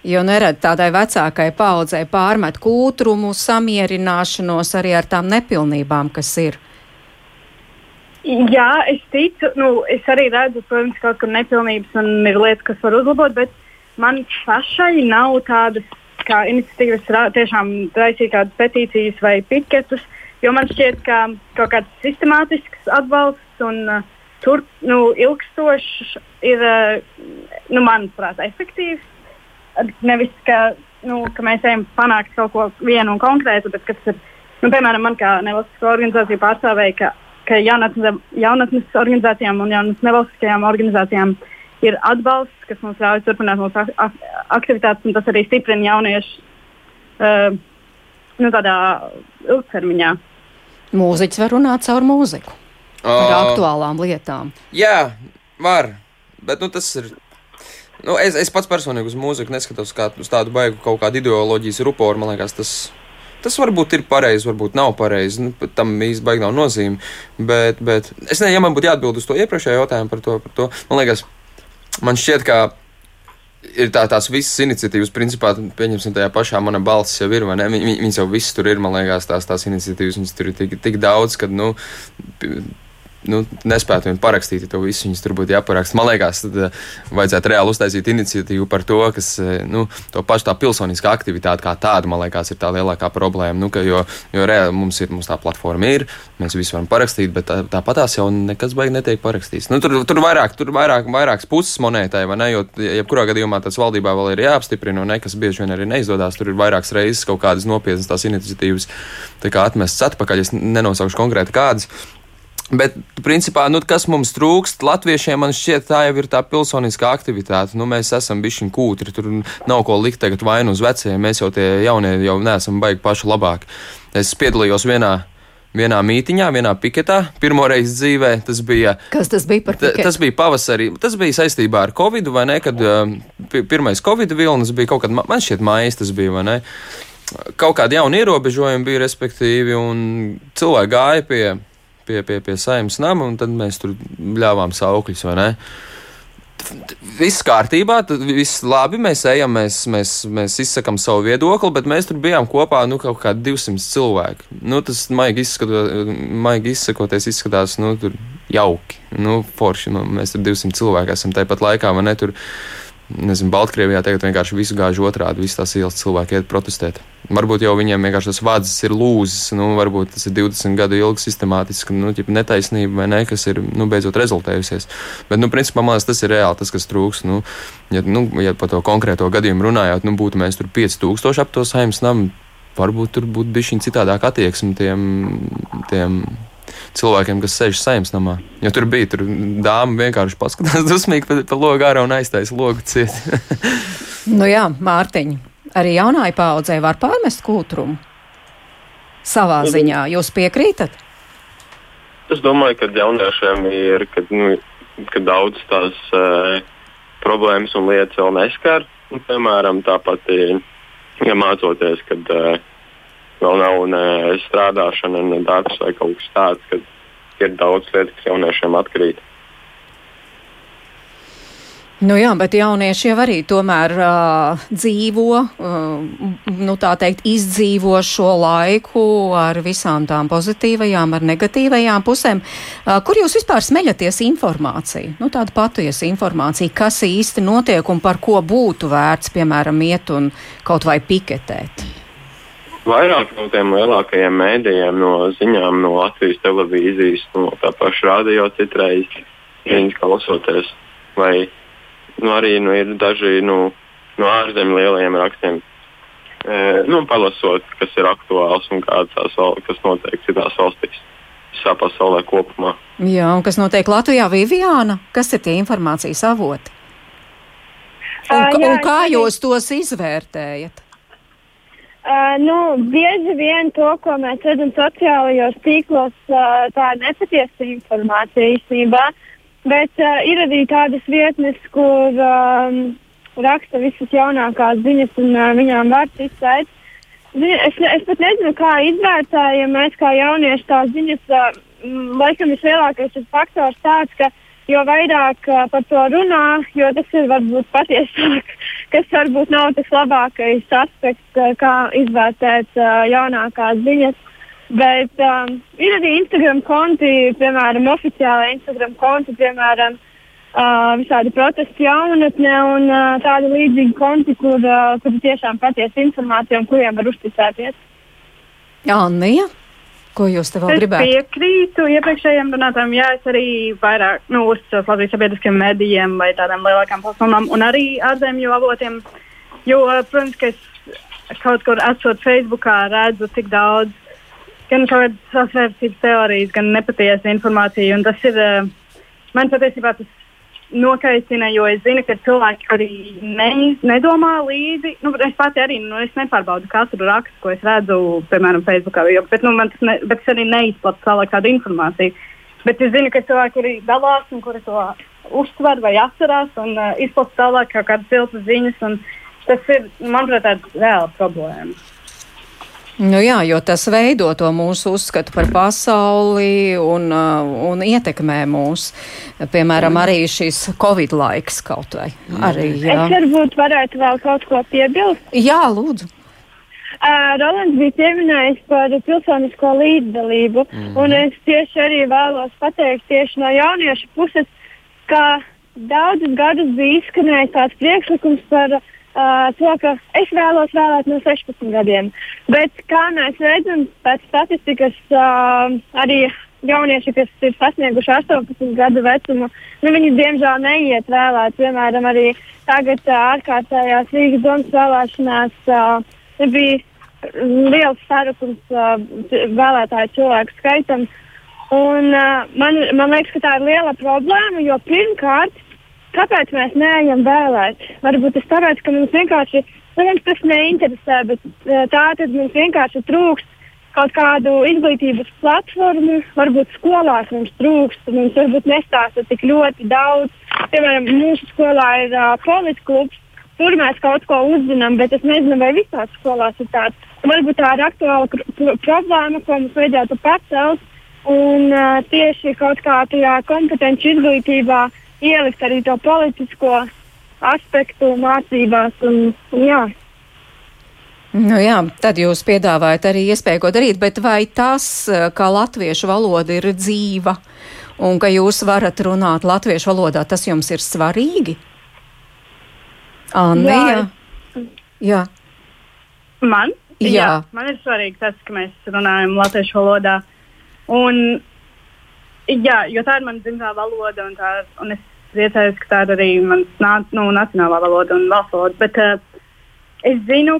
S3: jo nerad tādai vecākai paudzei pārmet kūtrumu, samierināšanos arī ar tām nepilnībām, kas ir.
S5: Jā, es ticu, nu, es arī redzu, protams, kaut kur nepilnības un ir lietas, kas var uzlabot, bet man pašai nav tādas kā iniciatīvas tiešām raisīt kādas petīcijas vai piketus, jo man šķiet, ka kaut kāds sistemātisks atbalsts un uh, tur nu, ilgstošs ir, uh, nu, manuprāt, efektīvs. Nevis, ka, nu, ka mēs ejam panākt kaut ko vienu un konkrētu, bet kas ir, nu, piemēram, man kā nevalstisko organizāciju pārstāvēja, ka, ka jaunatnes, jaunatnes organizācijām un jaunatnes nevalstiskajām organizācijām ir atbalsts, kas mums ļauj turpināt mūsu aktivitātes, un tas arī stiprina jauniešus uh, nu, tādā ilgtermiņā.
S3: Mūziķis var runāt caur mūziku. Par aktuālām lietām.
S4: Jā, var. Bet nu, tas ir. Nu, es, es pats personīgi uz mūziku neskatos kā uz tādu baigu kaut kādu ideoloģijas ruporu. Man liekas, tas, tas varbūt ir pareizi, varbūt nav pareizi. Nu, tam īsti baigi nav nozīme. Bet, bet es nezinu, ja man būtu jāatbild uz to iepriekšējo jautājumu par to, par to. Man liekas, man šķiet, ka ir tā, tās visas iniciatīvas, principā, pieņemsim, tajā pašā mana balss jau ir? Viņ, viņas jau visas tur ir, man liekas, tās, tās iniciatīvas, viņas tur ir tik, tik daudz, ka, nu, nu, nespētu vien parakstīt to visu, viņas tur būtu jāparaksta. Man liekas, tad uh, vajadzētu reāli uztaisīt iniciatīvu par to, kas, uh, nu, to pašu tā pilsoniskā aktivitāte kā tāda, man liekas, ir tā lielākā problēma. Nu, ka, jo, jo reāli mums ir, mums tā platforma ir, mēs visi varam parakstīt, bet tā, tāpatās jau nekas baigi netiek parakstīts. Nu, tur, tur vairāk, tur vairāk, vairākas puses monētai, vai ne, jo, jebkurā gadījumā tas valdībā vēl ir jāapstiprina, un nekas bieži vien arī neizdodas. Tur ir vairākas reizes kaut kādas nopietnas tās iniciatīvas atmestas atpakaļ. Es nenosaukšu konkrēti kādas. Bet, principā, nu, kas mums trūkst, latviešiem, man šķiet, tā jau ir tā pilsoniskā aktivitāte. Nu, mēs esam bijuši kūtri, tur nav ko likt tagad vainu uz vecajiem. Mēs jau tie jaunie jau neesam baigi paši labāki. Es piedalījos vienā. Vienā mītiņā, vienā piketā, pirmo reizi dzīvē. Tas bija.
S3: Kas tas bija par piketu?
S4: Tas bija pavasarī. Tas bija saistībā ar Covid, vai ne? Kad uh, pirmais Covid vilnis bija kaut kad, man šķiet, mājas tas bija, vai ne? Kaut kādi jauni ierobežojumi bija, respektīvi, un cilvēki gāja pie pie, pie, pie saimnes nama, un tad mēs tur ļāvām saukļus, vai ne? Viss kārtībā, tad viss labi. Mēs ejam, mēs, mēs, mēs izsakām savu viedokli, bet mēs tur bijām kopā nu, kaut kādi 200 cilvēki. Nu, tas maigi, izskato, maigi izsakoties, izskatās nu, jauki. Nu, forši, nu, mēs tur 200 cilvēki esam tāpat laikā, vai ne? Tur, nezinu, Baltkrievijā tagad vienkārši visu gāž otrādi, visas tās ielas cilvēki iet protestēt. Varbūt jau viņiem vienkārši tas vārds ir lūzis, nu, varbūt tas ir 20 gadu ilgi sistemātiski, nu, netaisnība vai ne, kas ir, nu, beidzot rezultējusies. Bet, nu, principā, man liekas, tas ir reāli tas, kas trūks. Nu, ja, nu, ja par to konkrēto gadījumu runājot, nu, būtu mēs tur 5000 ap to saimnes namu, varbūt tur būtu bišķiņ citādāk attieksme tiem, tiem cilvēkiem, kas sēž saimnes namā. Jo tur bija tur dāma vienkārši paskatās dusmīgi pa, pa logu ārā un aiztaisa logu ciet.
S3: nu jā, Mārtiņ, arī jaunai paudzei var pārmest kūtrumu savā mhm. ziņā. Jūs piekrītat?
S7: Es domāju, ka jauniešiem ir kad, nu, kad daudz tās uh, problēmas un lietas vēl neskar. Un, piemēram, tāpat, ja mācoties, kad uh, vēl nav ne strādāšana, ne darbs vai kaut kas tāds, kad ir daudz lietu, kas jauniešiem atkrīt.
S3: Nu jā, bet jaunieši jau arī tomēr uh, dzīvo, uh, nu tā teikt, izdzīvo šo laiku ar visām tām pozitīvajām, ar negatīvajām pusēm. Uh, kur jūs vispār smeļaties informāciju? Nu tāda patiesa informācija, kas īsti notiek un par ko būtu vērts, piemēram, iet un kaut vai piketēt?
S7: Vairāk no tiem lielākajiem mēdījiem, no ziņām, no Latvijas televīzijas, no tā paša radio citreiz viņas klausoties. Vai nu, arī nu, ir daži nu, no ārzemju lielajiem rakstiem. E, nu, palasot, kas ir aktuāls un kādas kas notiek citās valstīs, visā pasaulē kopumā.
S3: Jā, un kas notiek Latvijā, Viviāna? Kas ir tie informācijas avoti? Un, uh, jā, un kā jūs tos izvērtējat?
S6: Uh, nu, bieži vien to, ko mēs redzam sociālajos tīklos, uh, tā ir nepatiesa informācija īstenībā. Bet uh, ir arī tādas vietnes, kur um, raksta visas jaunākās ziņas, un uh, viņām var ticēt. Es, es pat nezinu, kā izvērtējam mēs kā jaunieši tās ziņas. Uh, laikam vislielākais faktors tāds, ka jo vairāk uh, par to runā, jo tas ir varbūt patiesāk, kas varbūt nav tas labākais aspekts, uh, kā izvērtēt uh, jaunākās ziņas. Bet um, ir arī Instagram konti, piemēram, oficiāli Instagram konti, piemēram, uh, visādi protesti jaunatnē un uh, tādi līdzīgi konti, kur, uh, kur tiešām patiesa informācija un kuriem var uzticēties.
S3: Jā, Nija. Ko jūs te vēl gribētu?
S5: Es piekrītu iepriekšējiem runātājiem. Jā, es arī vairāk nu, uzticos Latvijas sabiedriskiem medijiem vai tādām lielākām platformām un arī ārzemju avotiem. Jo, protams, ka es kaut kur esot Facebookā redzu tik daudz gan kādas sasvērstības teorijas, gan nepatiesa informācija. Tas ir, man patiesībā tas nokaitina, jo es zinu, ka cilvēki, kuri ne, nedomā līdzi, nu, es pati arī nu, es nepārbaudu katru rakstu, ko es redzu, piemēram, Facebookā, jo, bet, nu, ne, bet es arī neizplatu tālāk kādu informāciju. Bet es zinu, ka cilvēki, kuri dalās un kuri to uztver vai atcerās un uh, izplata tālāk kā kādas siltas ziņas, un tas ir, manuprāt, reāla problēma.
S3: Nu jā, jo tas veido to mūsu uzskatu par pasauli un, uh, un ietekmē mūs. Piemēram, arī šis Covid laiks kaut vai. Arī, jā.
S6: Es varbūt varētu vēl kaut ko piebilst.
S3: Jā, lūdzu.
S6: Uh, Rolands bija pieminējis par pilsonisko līdzdalību, mm -hmm. un es tieši arī vēlos pateikt tieši no jauniešu puses, ka daudzus gadus bija izskanējis tāds priekšlikums par uh, Uh, to, ka es vēlos vēlēt no 16 gadiem. Bet, kā mēs redzam, pēc statistikas, uh, arī jaunieši, kas ir sasnieguši 18 gadu vecumu, nu, viņi diemžēl neiet vēlēt. Piemēram, arī tagad uh, ārkārtējās Rīgas domas vēlēšanās uh, bija liels sarukums uh, vēlētāju cilvēku skaitam. Un, uh, man, man liekas, ka tā ir liela problēma, jo pirmkārt, Kāpēc mēs neejam vēlēt? Varbūt tas tāpēc, ka mums vienkārši nu, mums tas neinteresē, bet e, tā tad mums vienkārši trūkst kaut kādu izglītības platformu. Varbūt skolās mums trūkst, mums varbūt nestāsta tik ļoti daudz. Piemēram, mūsu skolā ir uh, politklubs. Tur mēs kaut ko uzzinām, bet es nezinu, vai visās skolās ir tāds. Varbūt tā ir aktuāla problēma, ko mums vajadzētu pacelt. Un uh, tieši kaut kā tajā kompetenci izglītībā uh, ielikt arī to politisko aspektu mācībās. Un, un jā.
S3: Nu jā, tad jūs piedāvājat arī iespēju ko darīt, bet vai tas, ka latviešu valoda ir dzīva un ka jūs varat runāt latviešu valodā, tas jums ir svarīgi? Anna, jā. jā. jā.
S5: Man?
S3: Jā. jā.
S5: Man ir svarīgi tas, ka mēs runājam latviešu valodā. Un, jā, jo tā ir mana dzimtā valoda, un, tā, un es priecājos, ka tā ir arī mana nu, nacionālā valoda un valsts valoda. Bet uh, es zinu,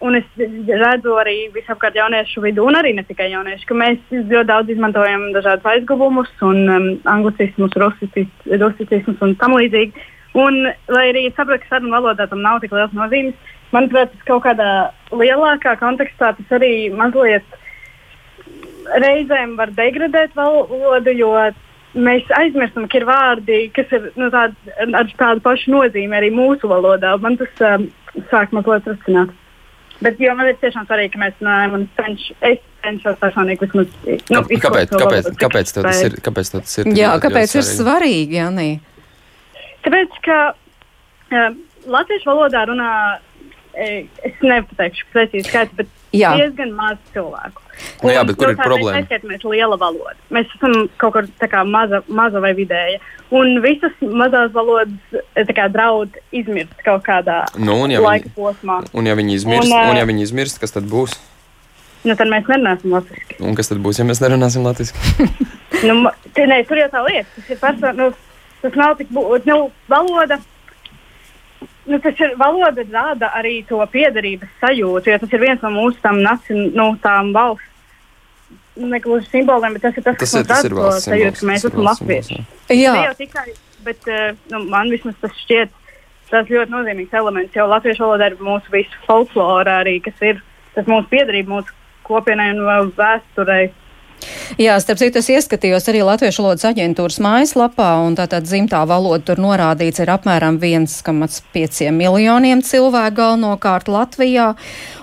S5: un es redzu arī visapkārt jauniešu vidū, un arī ne tikai jauniešu, ka mēs ļoti daudz izmantojam dažādus aizguvumus, un um, anglicismus, rusicismus un tam līdzīgi. Un, lai arī saprotu, ka sarunu valodā tam nav tik liels nozīmes, manuprāt, tas kaut kādā lielākā kontekstā tas arī mazliet reizēm var degradēt valodu, jo mēs aizmirstam, ka ir vārdi, kas ir nu, tād, ar tādu pašu nozīmi arī mūsu valodā. Man tas um, sāk mazliet rasināt. Bet man ir tiešām svarīgi, ka mēs runājam, un cenš, es cenšos personīgi vismaz. Nu,
S4: kāpēc, kāpēc, kāpēc, tas ir, kāpēc tas ir?
S3: Jā, kāpēc ir svarīgi, Janī?
S5: Tāpēc, ka uh, latviešu valodā runā, e, es nepateikšu precīzi skaits, bet Jā. diezgan maz cilvēku.
S4: Nu, jā, bet kur ir problēma?
S5: Mēs neskaitamies liela valoda. Mēs esam kaut kur kā maza, maza vai vidēja. Un visas mazās valodas kā, draud izmirst kaut kādā
S4: nu, ja
S5: laika
S4: viņi,
S5: posmā.
S4: Un ja viņi izmirst, un, un ja viņi izmirst kas tad būs?
S5: Nu, tad mēs nerunāsim latviešu.
S4: Un kas tad būs, ja mēs nerunāsim latviešu?
S5: nu, ne, tur jau tā lieta. Tas person, nu, tas nav tik būtiski. Nu, valoda nu, tas ir valoda, rada arī to piederības sajūtu, jo tas ir viens no mūsu tam, nacin, nu, tām valsts. Negluži simboliem, bet tas ir tas, tas kas
S4: ir, mums rada to sajūtu,
S5: ka mēs esam latvieši.
S3: Jā,
S5: ne jau tikai, bet uh, nu, man vismaz tas šķiet tas ļoti nozīmīgs elements, jo latviešu valoda ir mūsu visu folklora arī, kas ir tas mūsu piedarība mūsu kopienai un vēsturei.
S3: Jā, starp citu, es ieskatījos arī Latviešu valodas aģentūras mājaslapā, un tātad dzimtā valoda tur norādīts ir apmēram 1,5 miljoniem cilvēku galvenokārt Latvijā,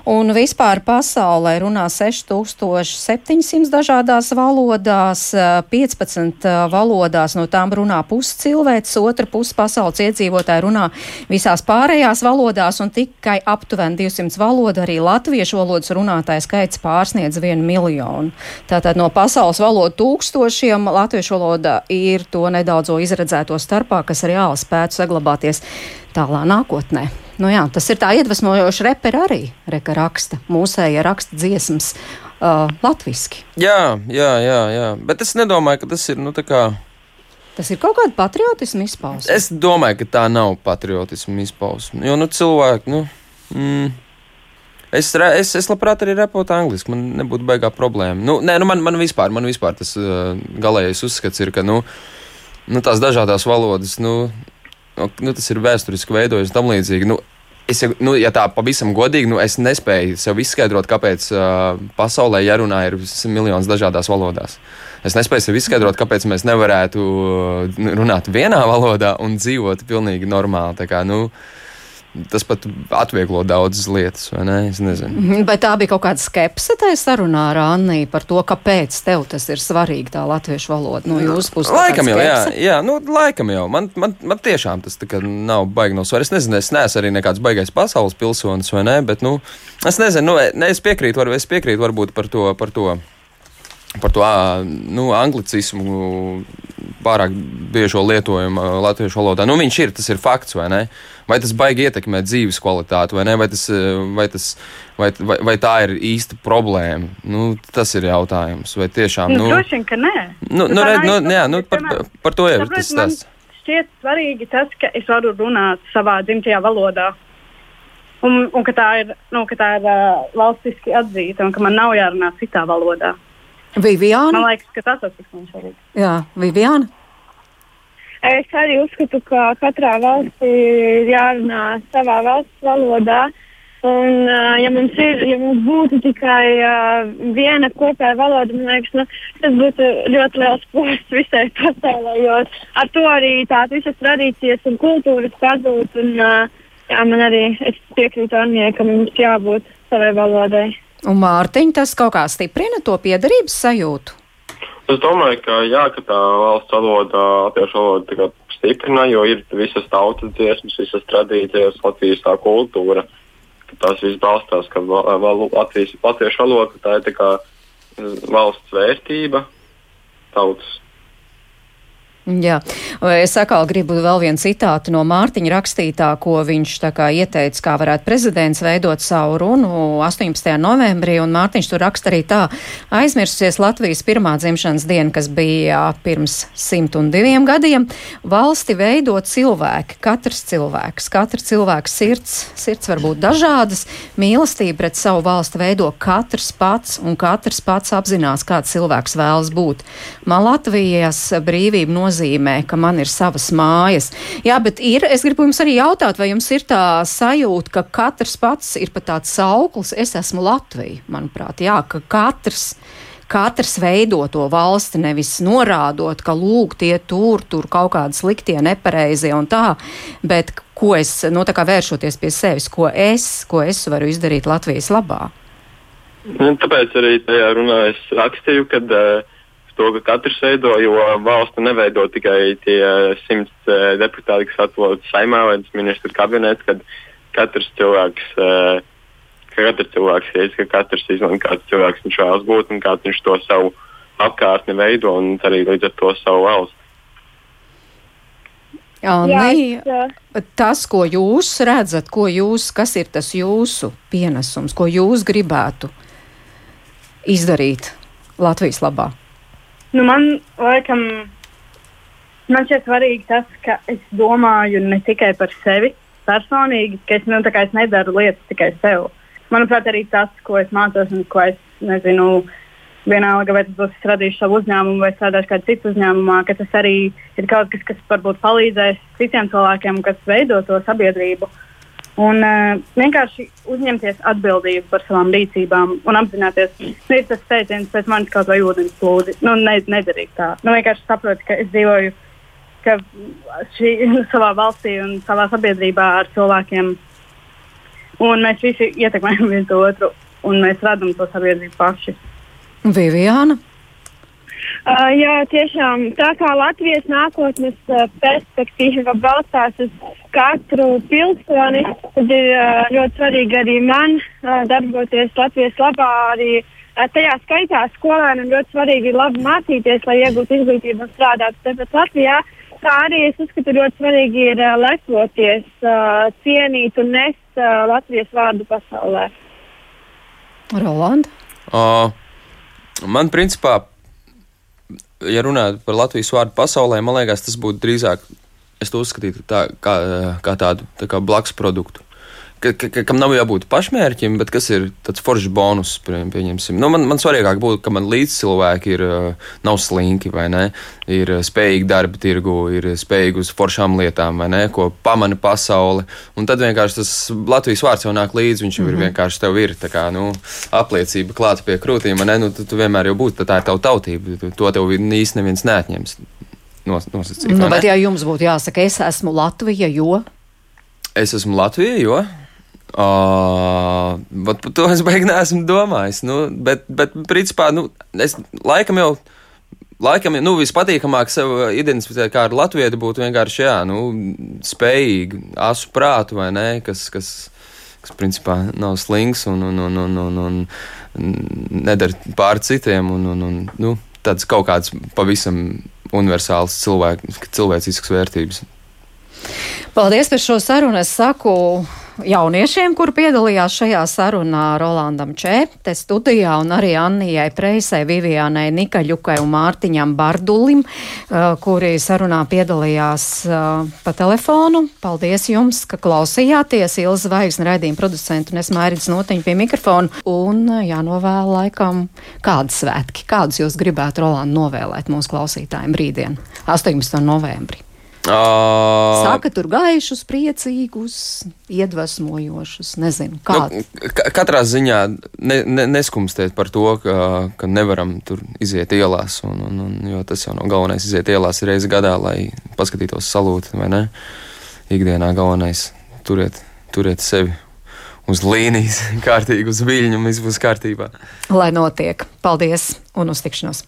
S3: un vispār pasaulē runā 6700 dažādās valodās, 15 valodās no tām runā pusi cilvēks, otra pusi pasaules iedzīvotāji runā visās pārējās valodās, un tikai aptuveni 200 valodu arī latviešu valodas runātāju skaits pārsniedz 1 miljonu. Tātad no pasaules valodu tūkstošiem latviešu valoda ir to nedaudzo izredzēto starpā, kas reāli spētu saglabāties tālā nākotnē. Nu jā, tas ir tā iedvesmojoši reperi arī, reka raksta, mūsēja raksta dziesmas uh, latviski.
S4: Jā, jā, jā, jā, bet es nedomāju, ka tas ir, nu, tā kā.
S3: Tas ir kaut kāda patriotisma izpausme.
S4: Es domāju, ka tā nav patriotisma izpausme. Jo nu, cilvēki, nu, mm, Es, es, es labprāt arī repotu angliski, man nebūtu baigā problēma. Nu, nē, nu man, man, vispār, man vispār tas uh, galējais uzskats ir, ka, nu, nu, tās dažādas valodas, nu, nu, tas ir vēsturiski veidojas tam līdzīgi. Nu, Es, nu, ja tā pavisam godīgi, nu, es nespēju sev izskaidrot, kāpēc uh, pasaulē jārunā ir miljonus dažādās valodās. Es nespēju sev izskaidrot, kāpēc mēs nevarētu uh, runāt vienā valodā un dzīvot pilnīgi normāli. Tā Kā, nu, tas pat atvieglo daudzas lietas, vai ne? Es nezinu.
S3: Mhm, Bet tā bija kaut kāda skepse tajā sarunā ar Anniju par to, kāpēc tev tas ir svarīgi, tā latviešu valoda. No jūsu puses,
S4: Laikam jau,
S3: kāda
S4: jā,
S3: skepse?
S4: jā, nu, laikam jau. Man, man, man tiešām tas nav baigi no svaru. Es nezinu, es neesmu arī nekāds baigais pasaules pilsonis, vai ne, bet, nu, es nezinu, nu, ne, es piekrītu, var, es piekrītu varbūt par to, par to, par to, nu, anglicismu pārāk biežo lietojumu latviešu valodā. Nu, viņš ir, tas ir fakts, vai ne? Vai tas baigi ietekmē dzīves kvalitāti, vai ne? Vai, tas, vai, tas, vai, vai, vai tā ir īsta problēma? Nu, tas ir jautājums. Vai tiešām,
S5: Nu,
S4: nu,
S5: Droši vien, ka nē.
S4: Nu, nu, red, nu,
S5: nav
S4: jā, nu, par, par, to jau ir tas stāsts.
S5: Šķiet svarīgi tas, ka es varu runāt savā dzimtajā valodā. Un, un ka tā ir, nu, ka tā ir uh, valstiski atzīta un ka man nav jārunā citā valodā.
S3: Viviāna?
S5: Man liekas, ka tas ir tik svarīgi.
S3: Jā, Viviāna.
S6: Es arī uzskatu, ka katrā valstī ir jārunā savā valsts valodā. Un, ja, mums ir, ja mums būtu tikai uh, viena kopēja valoda, man liekas, nu, tas būtu ļoti liels posts visai pasaulē. Jo ar to arī tādas visas tradīcijas un kultūras pazūd. Un, uh, jā, man arī es piekrītu Anijai, ka mums jābūt savai valodai.
S3: Un Mārtiņa, tas kaut kā stiprina to piedarības sajūtu.
S7: Es domāju, ka, jā, ka tā valsts valoda, latviešu valoda stiprina, jo ir visas tautas dziesmas, visas tradīcijas, Latvijas tā kultūra. Tās viss balstās, ka val, Latvijas, latviešu valoda tā ir tā kā mm, valsts vērtība, tautas
S3: Jā, es atkal gribu vēl vienu citātu no Mārtiņa rakstītā, ko viņš tā kā ieteica, kā varētu prezidents veidot savu runu 18. novembrī, un Mārtiņš tur raksta arī tā, aizmirsusies Latvijas pirmā dzimšanas diena, kas bija pirms 102 gadiem, valsti veido cilvēki, katrs cilvēks, katra cilvēka sirds, sirds var būt dažādas, mīlestība pret savu valsti veido katrs pats, un katrs pats apzinās, kāds cilvēks vēlas būt. Man Latvijas brīvība nozīmē, ka man ir savas mājas. Jā, bet ir, es gribu jums arī jautāt, vai jums ir tā sajūta, ka katrs pats ir pat tāds sauklis, es esmu Latvija, manuprāt, jā, ka katrs. Katrs veido to valsti, nevis norādot, ka lūk, tie tur, tur kaut kādi sliktie, nepareizie un tā, bet ko es, nu, tā kā vēršoties pie sevis, ko es, ko es varu izdarīt Latvijas labā.
S7: Nu, Tāpēc arī tajā runā es rakstīju, ka uh, to, ka katrs veido, jo valstu neveido tikai tie simts uh, deputāti, kas atrodas saimā vai ministru kabinets, kad katrs cilvēks, uh, ka katrs cilvēks ir, ka katrs izlemj, kāds cilvēks viņš vēlas būt un kāds viņš to savu apkārtni veido un arī līdz ar to savu valsts.
S3: Anī, tas, ko jūs redzat, ko jūs, kas ir tas jūsu pienesums, ko jūs gribētu izdarīt Latvijas labā?
S5: Nu, man laikam, man šķiet svarīgi tas, ka es domāju ne tikai par sevi personīgi, ka es, nu, es nedaru lietas tikai sev. Manuprāt, arī tas, ko es mācos un ko es nezinu, vienalga, vai tas būs es radīšu savu uzņēmumu vai strādāšu kādā citā uzņēmumā, ka tas arī ir kaut kas, kas varbūt palīdzēs citiem cilvēkiem, kas veido to sabiedrību. Un uh, vienkārši uzņemties atbildību par savām rīcībām un apzināties, ka ir tas teiciens, pēc manis kaut vai ūdens plūdi. Nu, ne, nedarīt tā. Nu, vienkārši saproti, ka es dzīvoju ka šī, savā valstī un savā sabiedrībā ar cilvēkiem. Un mēs visi ietekmējam viens otru, un mēs radām to sabiedrību paši.
S3: Viviāna?
S6: Uh, jā, tiešām tā kā Latvijas nākotnes uh, perspektīva balstās uz katru pilsoni, tad ir uh, ļoti svarīgi arī man uh, darboties Latvijas labā. Arī uh, tajā skaitā skolēnam ļoti svarīgi ir labi mācīties, lai iegūtu izglītību un strādātu tepat Latvijā. Kā arī es uzskatu, ļoti svarīgi ir uh, lepoties, uh, cienīt un nest uh, Latvijas vārdu pasaulē.
S3: Rolanda?
S4: Uh, man, principā, ja runājot par Latvijas vārdu pasaulē, man liekas, tas būtu drīzāk, es to uzskatītu tā, kā, kā tādu tā kā blakus produktu. Ka, ka, ka, kam nav jābūt pašmērķim, bet kas ir tāds foršs bonus, pie- pieņemsim. Nu, man, man svarīgāk būtu, ka man līdz cilvēki ir, nav slinki vai ne, ir spējīgi darba tirgu, ir spējīgi uz foršām lietām vai ne, ko pamana pasauli. Un tad vienkārši tas Latvijas vārds jau nāk līdzi, viņš jau ir vienkārši tev ir tā kā, nu, apliecība klāta pie krūtīm, vai ne, nu, tu, tu vienmēr jau būtu, tā ir tava tautība, to tev īsti neviens neatņems. Nos, nosacīt,
S3: Nu, bet, ja jums būtu jāsaka, es esmu Latvija, jo.
S4: Es esmu Latvijā, jo. Uh, bet par to es beigās neesmu domājis. Nu, bet, bet, principā, nu, es laikam jau. Laikam, nu, vispatīkamāk sev identificēt kā ar Latviju būtu vienkārši, jā, nu, spējīgi, asu prātu vai nē, kas, kas, kas principā nav slings un, un, un, un, un, un nedara pār citiem. Un, un, un, nu, tāds kaut kāds pavisam universāls cilvēku, cilvēcisks vērtības.
S3: Paldies par šo sarunu. Es saku jauniešiem, kur piedalījās šajā sarunā Rolandam Čēpte studijā un arī Annijai Preisai, Vivianai Nikaļukai un Mārtiņam Bardulim, uh, kuri sarunā piedalījās uh, pa telefonu. Paldies jums, ka klausījāties. Ilza Zvaigznes raidījuma producentu un es Mērķis Notiņu pie mikrofona. Un uh, jānovēl laikam kādas svētki, kādus jūs gribētu Rolandu novēlēt mūsu klausītājiem brīdien 18. novembrī.
S4: Uh,
S3: Saka, tur gaišus, priecīgus, iedvesmojošus. Nezinu, kādu.
S4: Nu, ka- katrā ziņā ne, ne, neskumstiet par to, ka, ka nevaram tur iziet ielās. Un, un, un, jo tas jau nav galvenais iziet ielās reizi gadā, lai paskatītos salūti, vai ne? Ikdienā galvenais turiet, turiet sevi uz līnijas, kārtīgi uz viļņu, un viss būs kārtībā.
S3: Lai notiek. Paldies un uz tikšanos!